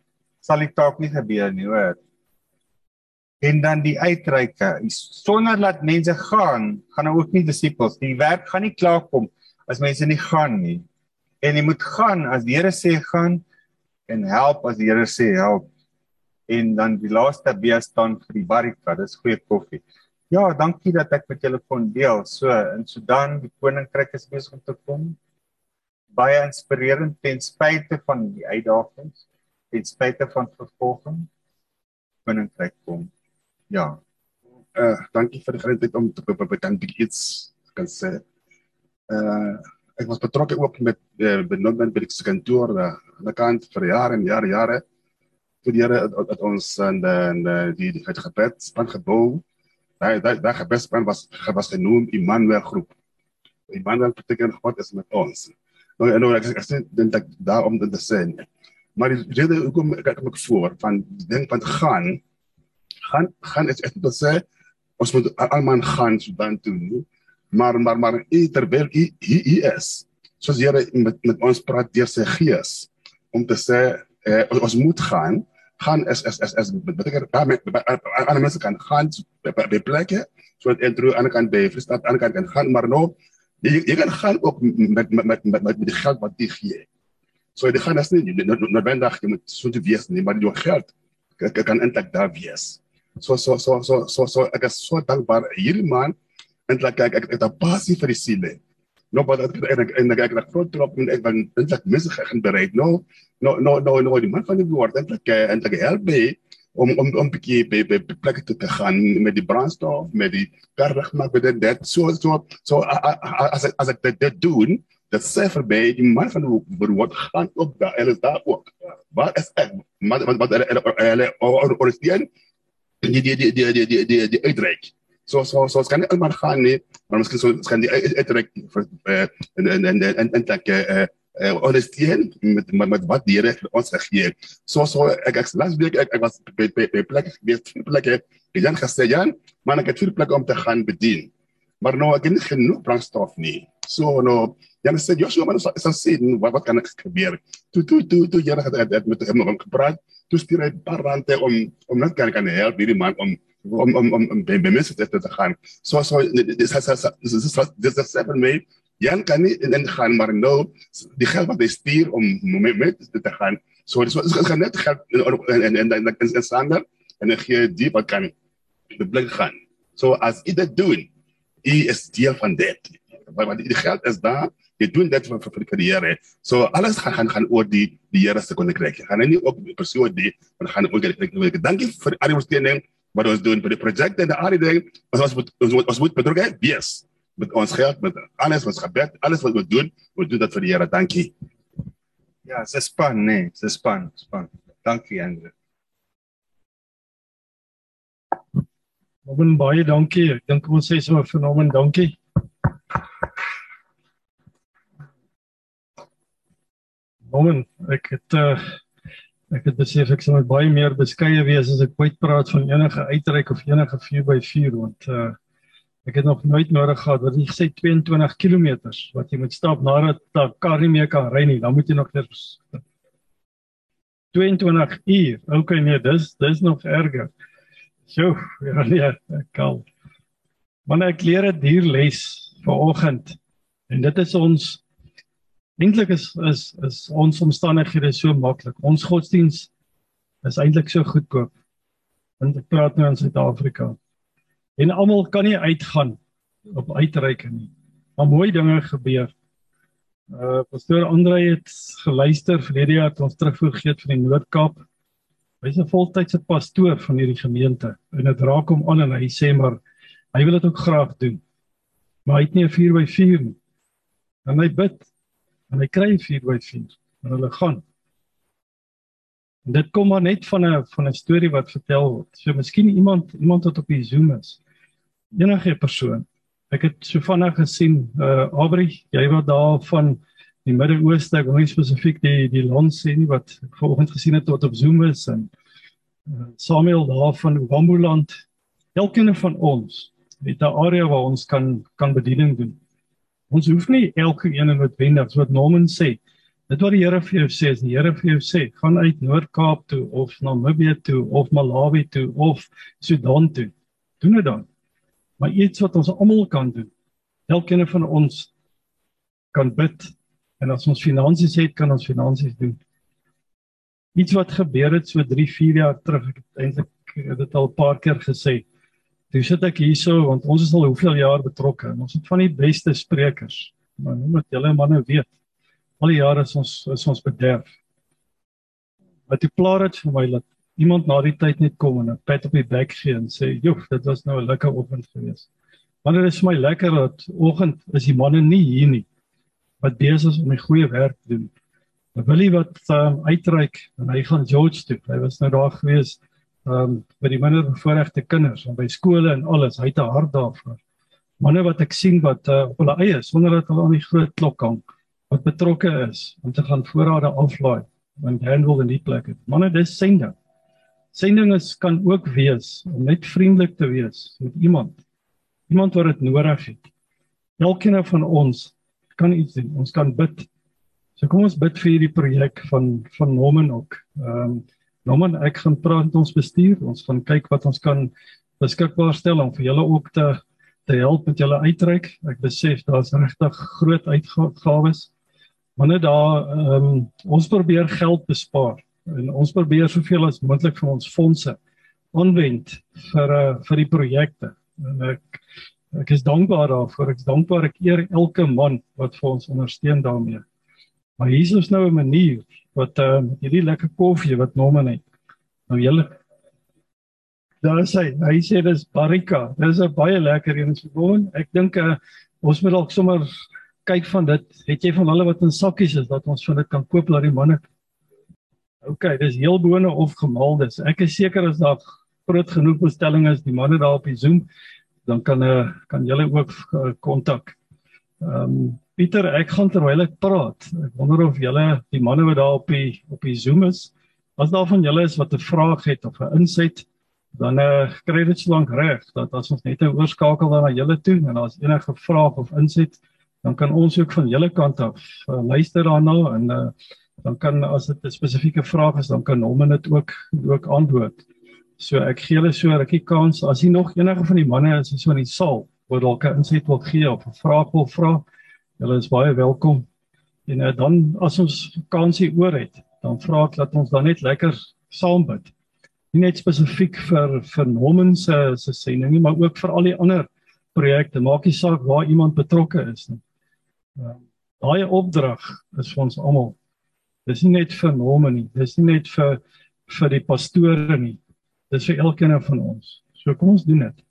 sal die taak nie gebeur nie, hoor. En dan die uitreike, sonder dat mense gaan, gaan ook nie disippels. Die werk gaan nie klaar kom as mense nie gaan nie. En jy moet gaan as die Here sê gaan en help as die Here sê help. En dan die laaste bees staan vir die barrika, dis goeie koffie. Ja, dankie dat ek met julle kon deel. So in Sudan, die koninkryk is besig om te kom. Baie inspirerend ten spyte van die uitdagings, ten spyte van vervolging. Koninkryk kom. Ja. Uh dankie vir die geleentheid om te bedank iets kan sê. Uh ek was betrokke ook met uh, benoeming by die kantoor daar aan die kant vir jare en jare jare. Die Here het ons in die die het gebed span gebou daai daai daai gebespan was was genoem Immanuel groep. Immanuel beteken God is met ons. Nou en nou ek ek sê dink ek daar om dit te sê. Maar die rede hoekom ek ek maak voor van ding van gaan gaan gaan is ek wil sê ons moet almal gaan so dan toe nie. Maar maar maar terwyl hy hier is. Soos Here met met ons praat deur sy gees om te sê eh, ons moet gaan gaan is is is is beteken met aan mense kan gaan by plekke so dat intro aan kan by Vrystaat aan kan kan gaan maar nou jy, jy kan gaan ook met met met met, met die geld wat jy gee. So jy gaan as nie noodwendig jy moet so te wees nie maar jou geld kan eintlik daar wees. So so so so so so ek is so dankbaar hierdie man eintlik ek ek het 'n passie vir die siele no but dat en ek en ek ek groot trop en ek ben eintlik mense gaan bereid no no no no no die man van die woord eintlik eintlik help om om om bietjie by by plekke te, te gaan met die brandstof met die karrig maak met dit so so so as as ek dit doen dat sê vir die man van die woord gaan ook daar hulle is daar ook wat is ek maar wat wat hulle hulle ondersteun die die die die die die die uitreik so so so kan nie almal gaan nie maar miskien so kan die uitreik vir en en en en en dat eh eh ondersteun met met met wat die Here vir ons gegee het. So so ek ek laas week ek, ek was by by by plekke gewees plekke die Jan Jan maar ek het vier plekke om te gaan bedien. Maar nou ek het nie genoeg brandstof nie. So nou Jan sê Joshua maar is dan sê wat wat kan ek gebeur. Toe toe toe toe Here het met hom gepraat. Toe stuur hy rande om om net kan help hierdie man om om om om by mense te te gaan. So so dis has dis dis dis seven way. Jan kan nie in in gaan maar nou die geld wat hy stuur om met met te gaan. So dis is gaan net geld en en en en in sanger en ek gee die wat kan die blik gaan. So as jy dit doen, jy is deel van dit. Want die geld is daar. Jy doen dit vir vir die karriere. So alles gaan gaan gaan oor die die Here se koninkryk. Gaan nie op persoon die, maar gaan oor die koninkryk. Dankie vir al die ondersteuning wat ons doen vir die projek en die al die ding ons ons moet ons, ons moet betrokke wees met ons geld met alles wat gebeur alles wat ons doen ons doen dit vir die Here. Dankie. Ja se span nee se span span. Dankie Andre. Robin baie dankie. Ek dink ons sê so fenomen dankie. Robin ek het uh, Ek het besef ek sal baie meer beskeie wees as ek ooit praat van enige uitreik of enige 4x4 want uh ek het nog nooit nodig gehad wat jy gesê 22 km wat jy moet stap nadat daar kar nie meer kan ry nie, dan moet jy nog net 22 uur. Okay nee, dis dis nog erger. So, ja nee, ek kan. Maar ek leer 'n dierles vanoggend en dit is ons eintlik is is is ons omstandighede so maklik. Ons godsdiens is eintlik so goedkoop. Want ek praat nou in Suid-Afrika. En almal kan nie uitgaan op uitreike nie. Maar mooi dinge gebeur. Uh pastoor Andre het geluister verlede jaar toe ons terugvoer gee van die Noord-Kaap. Hy's 'n voltydse pastoor van hierdie gemeente en dit raak hom aan en hy sê maar Hy wil dit ook graag doen. Maar hy het nie 'n 4x4 nie. En hy bid en hy kry 'n 4x4 en hulle gaan. En dit kom maar net van 'n van 'n storie wat vertel word. So miskien iemand iemand wat op die Zoom is. Enige persoon. Ek het so vinnig gesien uh Aubrey, jy wat daar van die Midde-Ooste, ek wil nie spesifiek die die land sê nie wat vanoggend gesien het tot op Zoom is en uh, Samuel daar van Wambuland. Elkeen van ons het 'n area waar ons kan kan bediening doen. Ons hoef nie elke een in noodwendig wat Norman sê. Dit wat die Here vir jou sê, as die Here vir jou sê, gaan uit Noord-Kaap toe of Namibië toe of Malawi toe of Sudan toe. Doen dit dan. Maar iets wat ons almal kan doen. Elkeen van ons kan bid en as ons finansies het, kan ons finansies doen. Iets wat gebeur het so 3, 4 jaar terug, ek het eintlik dit al 'n paar keer gesê. Toe sit ek hierso want ons is al hoeveel jaar betrokke en ons het van die beste sprekers. Maar nou moet julle manne weet, al die jare is ons is ons bederf. Wat die plaas het vir my dat iemand na die tyd net kom en 'n pat op die bek gee en sê, "Joef, dit was nou 'n lekker oggend geweest." Maar dit is vir my lekker dat oggend is die manne nie hier nie wat besig is om 'n goeie werk te doen. Willie wat um, uitreik en hy gaan George toe. Hy was nou daar geweest ehm um, by die minder bevoorregte kinders en by skole en alles. Hy het 'n hart daarvoor. Manne wat ek sien wat uh, op hulle eie sonder dat hulle aan die groot klok hang, wat betrokke is om te gaan voorrade aflaai en handle in die plekke. Manne, dis sending. Sending is kan ook wees om net vriendelik te wees met iemand. Iemand wat dit nodig het. Elkeen van ons kan iets doen. Ons kan bid. So kom ons bid vir hierdie projek van van Norman ook. Ehm um, Norman, ek gaan praat met ons bestuur. Ons gaan kyk wat ons kan beskikbaar stel om vir julle ook te te help met julle uitreik. Ek besef daar's regtig groot uitgawes. Maar net daar ehm um, ons probeer geld bespaar en ons probeer soveel as moontlik van ons fondse aanwend vir uh, vir die projekte. En ek ek is dankbaar daarvoor. Ek is dankbaar ek eer elke man wat vir ons ondersteun daarmee. Maar hier is nou 'n manier wat uh hierdie lekker koffie wat Norman het. Nou julle daar sê hy sê dis Barika. Dis 'n baie lekker een gewoon. Ek dink uh ons moet dalk sommer kyk van dit. Het jy van hulle wat in sakkies is dat ons van dit kan koop laat die manne OK, dis heel bone of gemaaldes. Ek is seker as daar groot genoeg bestelling is, die manne daar op die Zoom, dan kan uh kan julle ook uh, kontak. Ehm um, Pieter, ek gaan terwyl ek praat. Ek wonder of julle die manne wat daar op die op die Zoom is, as daar van julle is wat 'n vraag het of 'n inset, dan uh, kry dit so lank reg dat as ons net 'n oorskakel dan na julle toe en as enige vraag of inset, dan kan ons ook van julle kant af uh, luister daarna en uh, dan kan as dit 'n spesifieke vraag is, dan kan hom dit ook ook antwoord. So ek gee julle so 'n rukkie kans as jy nog enige van die manne is so in die saal wat dalk 'n inset wil gee of 'n vraag wil vra. Julle is baie welkom. En uh, dan as ons kansie oor het, dan vra ek dat ons dan net lekker saam bid. Nie net spesifiek vir vir Norman se se sending nie, maar ook vir al die ander projekte. Maak nie saak waar iemand betrokke is nie. Uh, daai opdrag is vir ons almal. Dis nie net vir Norman nie, dis nie net vir vir die pastore nie. Dis vir elkeen van ons. So kom ons doen dit.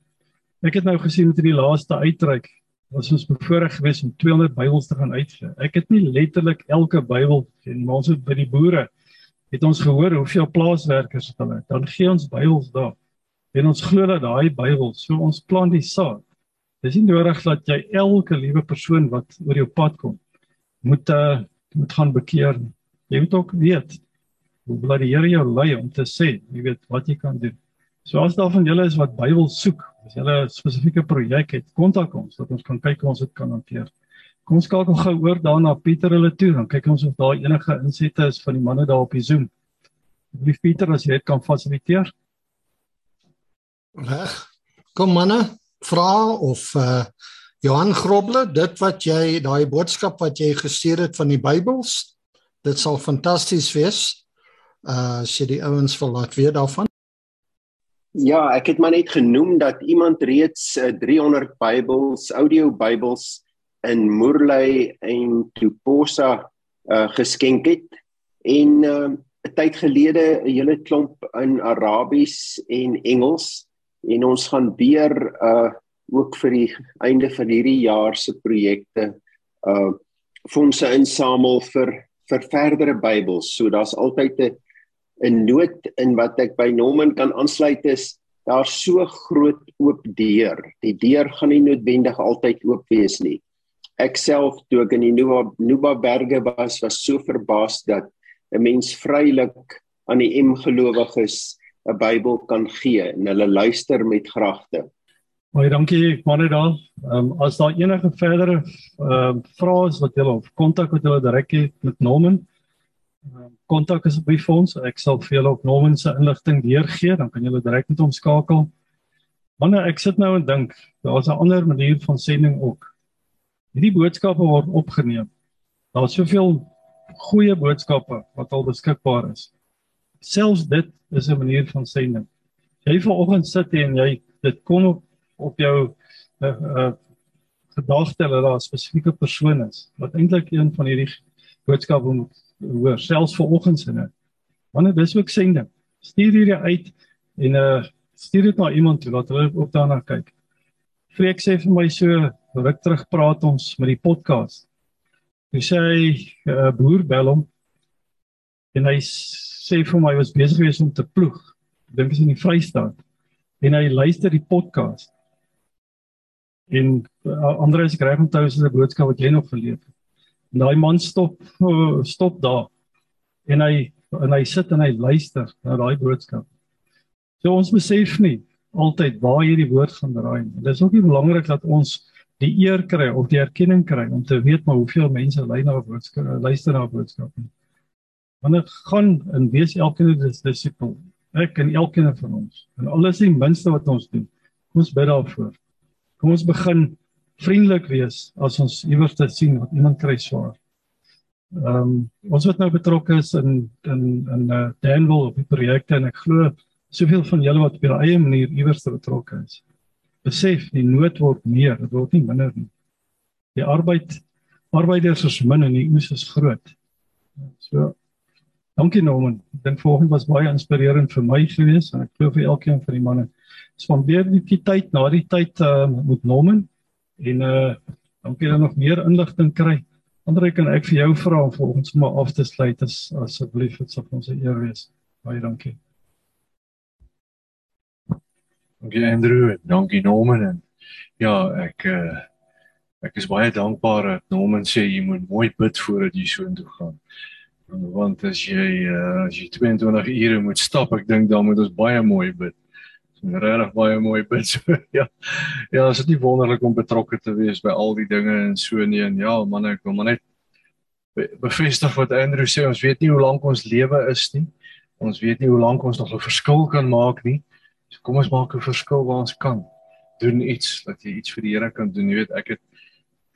Ek het nou gesien met hierdie laaste uitreik was ons bevoorreg geweest om 200 Bybels te gaan uitgee. Ek het nie letterlik elke Bybel maar ons het by die boere het ons gehoor hoeveel plaaswerkers het hulle. Dan gee ons Bybels daar. En ons glo dat daai Bybel, so ons plant die saad. Dis nie nodig dat jy elke liewe persoon wat oor jou pad kom moet uh, moet gaan bekeer nie. Jy moet ook weet hoe bly die Here jou lei om te sê, jy weet wat jy kan doen. So as daar van julle is wat Bybel soek, as julle 'n spesifieke projek het, kontak ons dat ons kan kyk hoe ons dit kan hanteer. Kom kyk gou oor daarna Pieter hulle toe, dan kyk ons of daar enige insette is van die manne daar op die Zoom. Lief Pieter, as jy dit kan fasiliteer. Reg. Kom manne, vra of uh Johan Grobble, dit wat jy daai boodskap wat jy gestuur het van die Bybels, dit sal fantasties wees. Uh as jy die ouens wil laat weet daarvan. Ja, ek het maar net genoem dat iemand reeds uh, 300 Bybels, audio Bybels in Moerley en Tuposa uh, geskenk het en uh, 'n tyd gelede 'n hele klomp in Arabies en Engels en ons gaan weer uh ook vir die einde van hierdie jaar se projekte uh fondse insamel vir vir verdere Bybels. So daar's altyd 'n 'n nood in wat ek by Norman kan aansluit is daar so groot oop deur. Die deur gaan nie noodwendig altyd oop wees nie. Ek self toe ek in die Nuba Nuba berge was, was so verbaas dat 'n mens vrylik aan die M gelowiges 'n Bybel kan gee en hulle luister met gragte. Baie dankie manne daar. Ehm um, as daar enige verdere ehm uh, vrae is wat julle of kontak wat julle direk het met Norman, uh, kontak is by ons. Ek sal vir julle op Norman se inligting deurgee, dan kan julle direk met hom skakel. Manne, ek sit nou en dink, daar's 'n ander manier van sending ook. Hierdie boodskappe word opgeneem. Daar's soveel goeie boodskappe wat al beskikbaar is. Selfs dit is 'n manier van sending. Jy vanoggend sit en jy dit kom op op jou uh, uh gedagte dat daar 'n spesifieke persoon is wat eintlik een van hierdie boodskappe moet hoor selfs vir oggendsinne. Wanneer dis ook sending. Stuur hierdie uit en uh stuur dit na iemand toe laat hulle ook daarna kyk. Freek sê vir my so ruk terug praat ons met die podcast. Hy sê 'n uh, boer bel hom en hy sê vir my was besig gewees om te ploeg. Dink is in die Vrystaat. En hy luister die podcast en uh, Andreus skryf onthou is 'n boodskap wat jy nog geleef het. En daai man stop uh, stop daar en hy en hy sit en hy luister na daai boodskap. So ons besef nie altyd waar hierdie woord gaan draai. Dit is ook nie belangrik dat ons die eer kry of die erkenning kry om te weet maar hoeveel mense luister na boodskappe. Want dit gaan in wees elkeen is disipel. Ek en elkeen van ons. En alles die minste wat ons doen. Ons bid daarvoor. Kom ons begin vriendelik wees as ons iewers te sien wat iemand kry swaar. Ehm um, ons wat nou betrokke is in in in uh, Danville op die projekte en ek glo soveel van julle wat op julle eie manier iewers betrokke is. Besef die nood word meer, dit word nie minder nie. Die arbeid arbeiders is min en die oes is groot. So dankie Norman. Ek dink volgende was baie inspirerend vir my gewees en ek glo vir elkeen van die manne spandeer die tyd na die tyd uh, met Norman en uh dankie dat nog meer inligting kry. Andre kan ek vir jou vra om volgens maar af te sluit as asseblief dit sal ons eer wees. Baie dankie. Dankie Andrew, dankie Norman en ja, ek uh ek is baie dankbaar dat Norman sê jy moet mooi bid voordat jy so intoe gaan. Want as jy uh, as jy 22 ure moet stap, ek dink dan moet ons baie mooi bid regtig baie mooi bid so ja. Ja, is dit nie wonderlik om betrokke te wees by al die dinge en so nie en ja, man ek wil maar net bevestig wat Andrew sê, ons weet nie hoe lank ons lewe is nie. Ons weet nie hoe lank ons nog 'n verskil kan maak nie. So kom ons maak 'n verskil waar ons kan. Doen iets dat jy iets vir die Here kan doen. Jy weet, ek het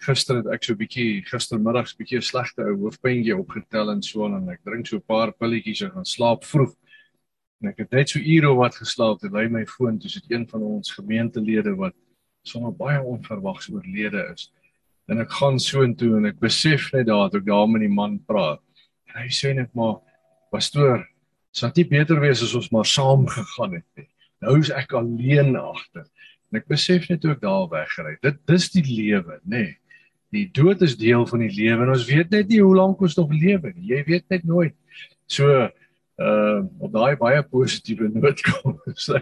gister het ek so 'n bietjie gistermiddags bietjie 'n slegte ou hoofpynjie opgetel en so en ek drink so 'n paar pilletjies en gaan slaap vroeg. En ek het net so ure wat geslaap lei my foon toe sit een van ons gemeentelede wat sommer baie onverwags oorlede is. En ek gaan soontoe en ek besef net daar dat ek daar met die man praat. En hy sê net maar, "Pastoor, sou dit beter wees as ons maar saam gegaan het nie. Nou is ek alleen agter." En ek besef net hoe ek daar weggery. Dit dis die lewe, nê. Nee. Die dood is deel van die lewe en ons weet net nie hoe lank ons nog lewe nie. Jy weet net nooit. So uh op daai baie positiewe noot kom. So,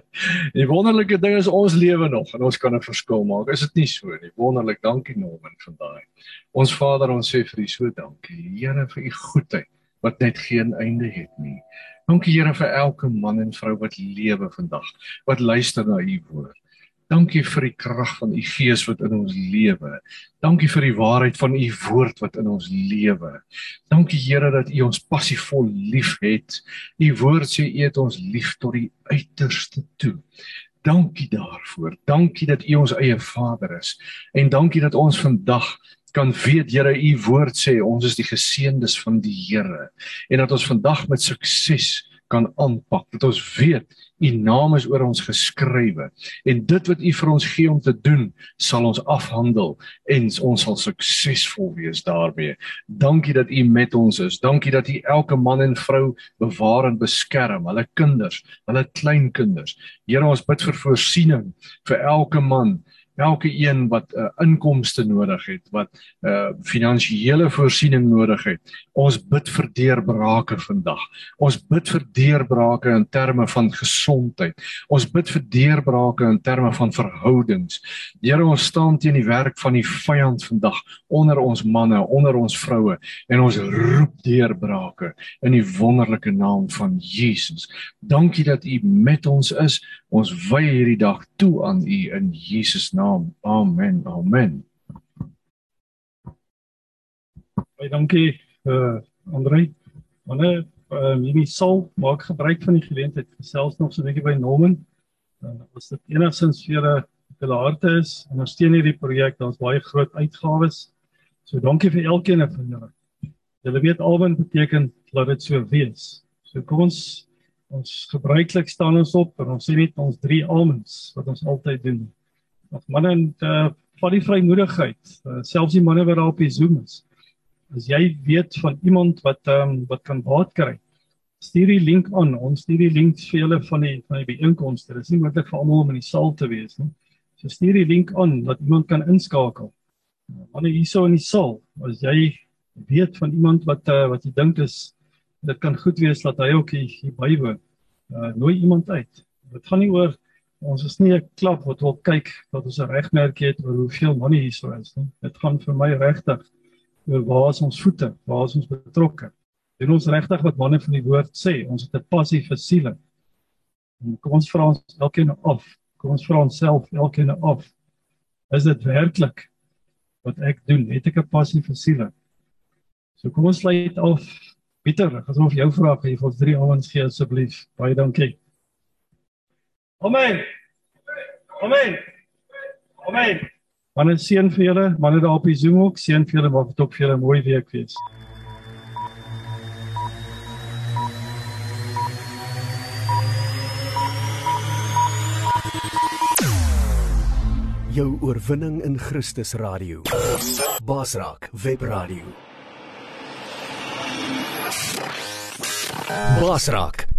die wonderlike ding is ons lewe nog en ons kan 'n verskil maak. Is dit nie so nie? Wonderlik. Dankie Norman van daai. Ons Vader, ons sê vir U so dankie. Here vir U goedheid wat net geen einde het nie. Dankie Here vir elke man en vrou wat lewe vandag, wat luister na U woord. Dankie vir die krag van u gees wat in ons lewe. Dankie vir die waarheid van u woord wat in ons lewe. Dankie Here dat u ons passievol liefhet. U woord sê u het ons lief tot die uiterste toe. Dankie daarvoor. Dankie dat u ons eie Vader is. En dankie dat ons vandag kan weet Here u woord sê ons is die geseëndes van die Here en dat ons vandag met sukses kan aanpak. Dat ons weet U naam is oor ons geskrywe en dit wat U vir ons gee om te doen, sal ons afhandel en ons sal suksesvol wees daarmee. Dankie dat U met ons is. Dankie dat U elke man en vrou bewaar en beskerm, hulle kinders, hulle kleinkinders. Here, ons bid vir voorsiening vir elke man elke een wat 'n uh, inkomste nodig het, wat 'n uh, finansiële voorsiening nodig het. Ons bid vir deurbrake vandag. Ons bid vir deurbrake in terme van gesondheid. Ons bid vir deurbrake in terme van verhoudings. Here, ons staan teen die werk van die vyand vandag onder ons manne, onder ons vroue en ons roep deurbrake in die wonderlike naam van Jesus. Dankie dat U met ons is. Ons wy hierdie dag toe aan U in Jesus naam. Amen. Amen. Baie dankie eh uh, Andre. Wanneer ehm uh, hierdie sal maak gebruik van die geleentheid gesels nog so 'n bietjie by Norman. Dan uh, as dit enigstens vir julle te harte is, ondersteun hierdie projek. Daar's baie groot uitgawes. So dankie vir elkeen van julle. Julle weet alwen beteken dat dit so wees. So kom ons ons gebruiklik staan ons op en ons sê net ons drie amens wat ons altyd doen. Ons manne en uh vat die vrymoedigheid, uh, selfs die manne wat daar op die Zoom is. As jy weet van iemand wat ehm um, wat kan baat kry, stuur die link aan. Ons stuur die links vir julle van die van die byeenkomste. Dit is nie moontlik vir almal om in die saal te wees nie. So stuur die link aan dat iemand kan inskakel. Manne hierso in die saal, as jy weet van iemand wat uh, wat jy dink is dit kan goed wees dat hy ook hier bywoon. Uh nooi iemand uit. Dit gaan nie oor ons is nie 'n klap wat wil kyk dat ons 'n regmerkie het oor hoeveel money hier sou is nie. Dit gaan vir my regtig oor waar is ons voete? Waar is ons betrokke? Doen ons regtig wat manne van die woord sê? Ons het 'n passie vir siele. Kom ons vra ons elkeen af. Kom ons vra onsself elkeen af. Is dit werklik wat ek doen? Het ek 'n passie vir siele? So kom ons sluit af Pieter, ek gaan vir jou vra of jy vir ons drie ouens gee asseblief. Baie dankie. Amen. Amen. Amen. Manne seën vir julle, manne daar op die Zoom ook, seën vir julle, mag dit ook vir julle 'n mooi week wees. Jou oorwinning in Christus radio. Basraak Webradio. Basrak,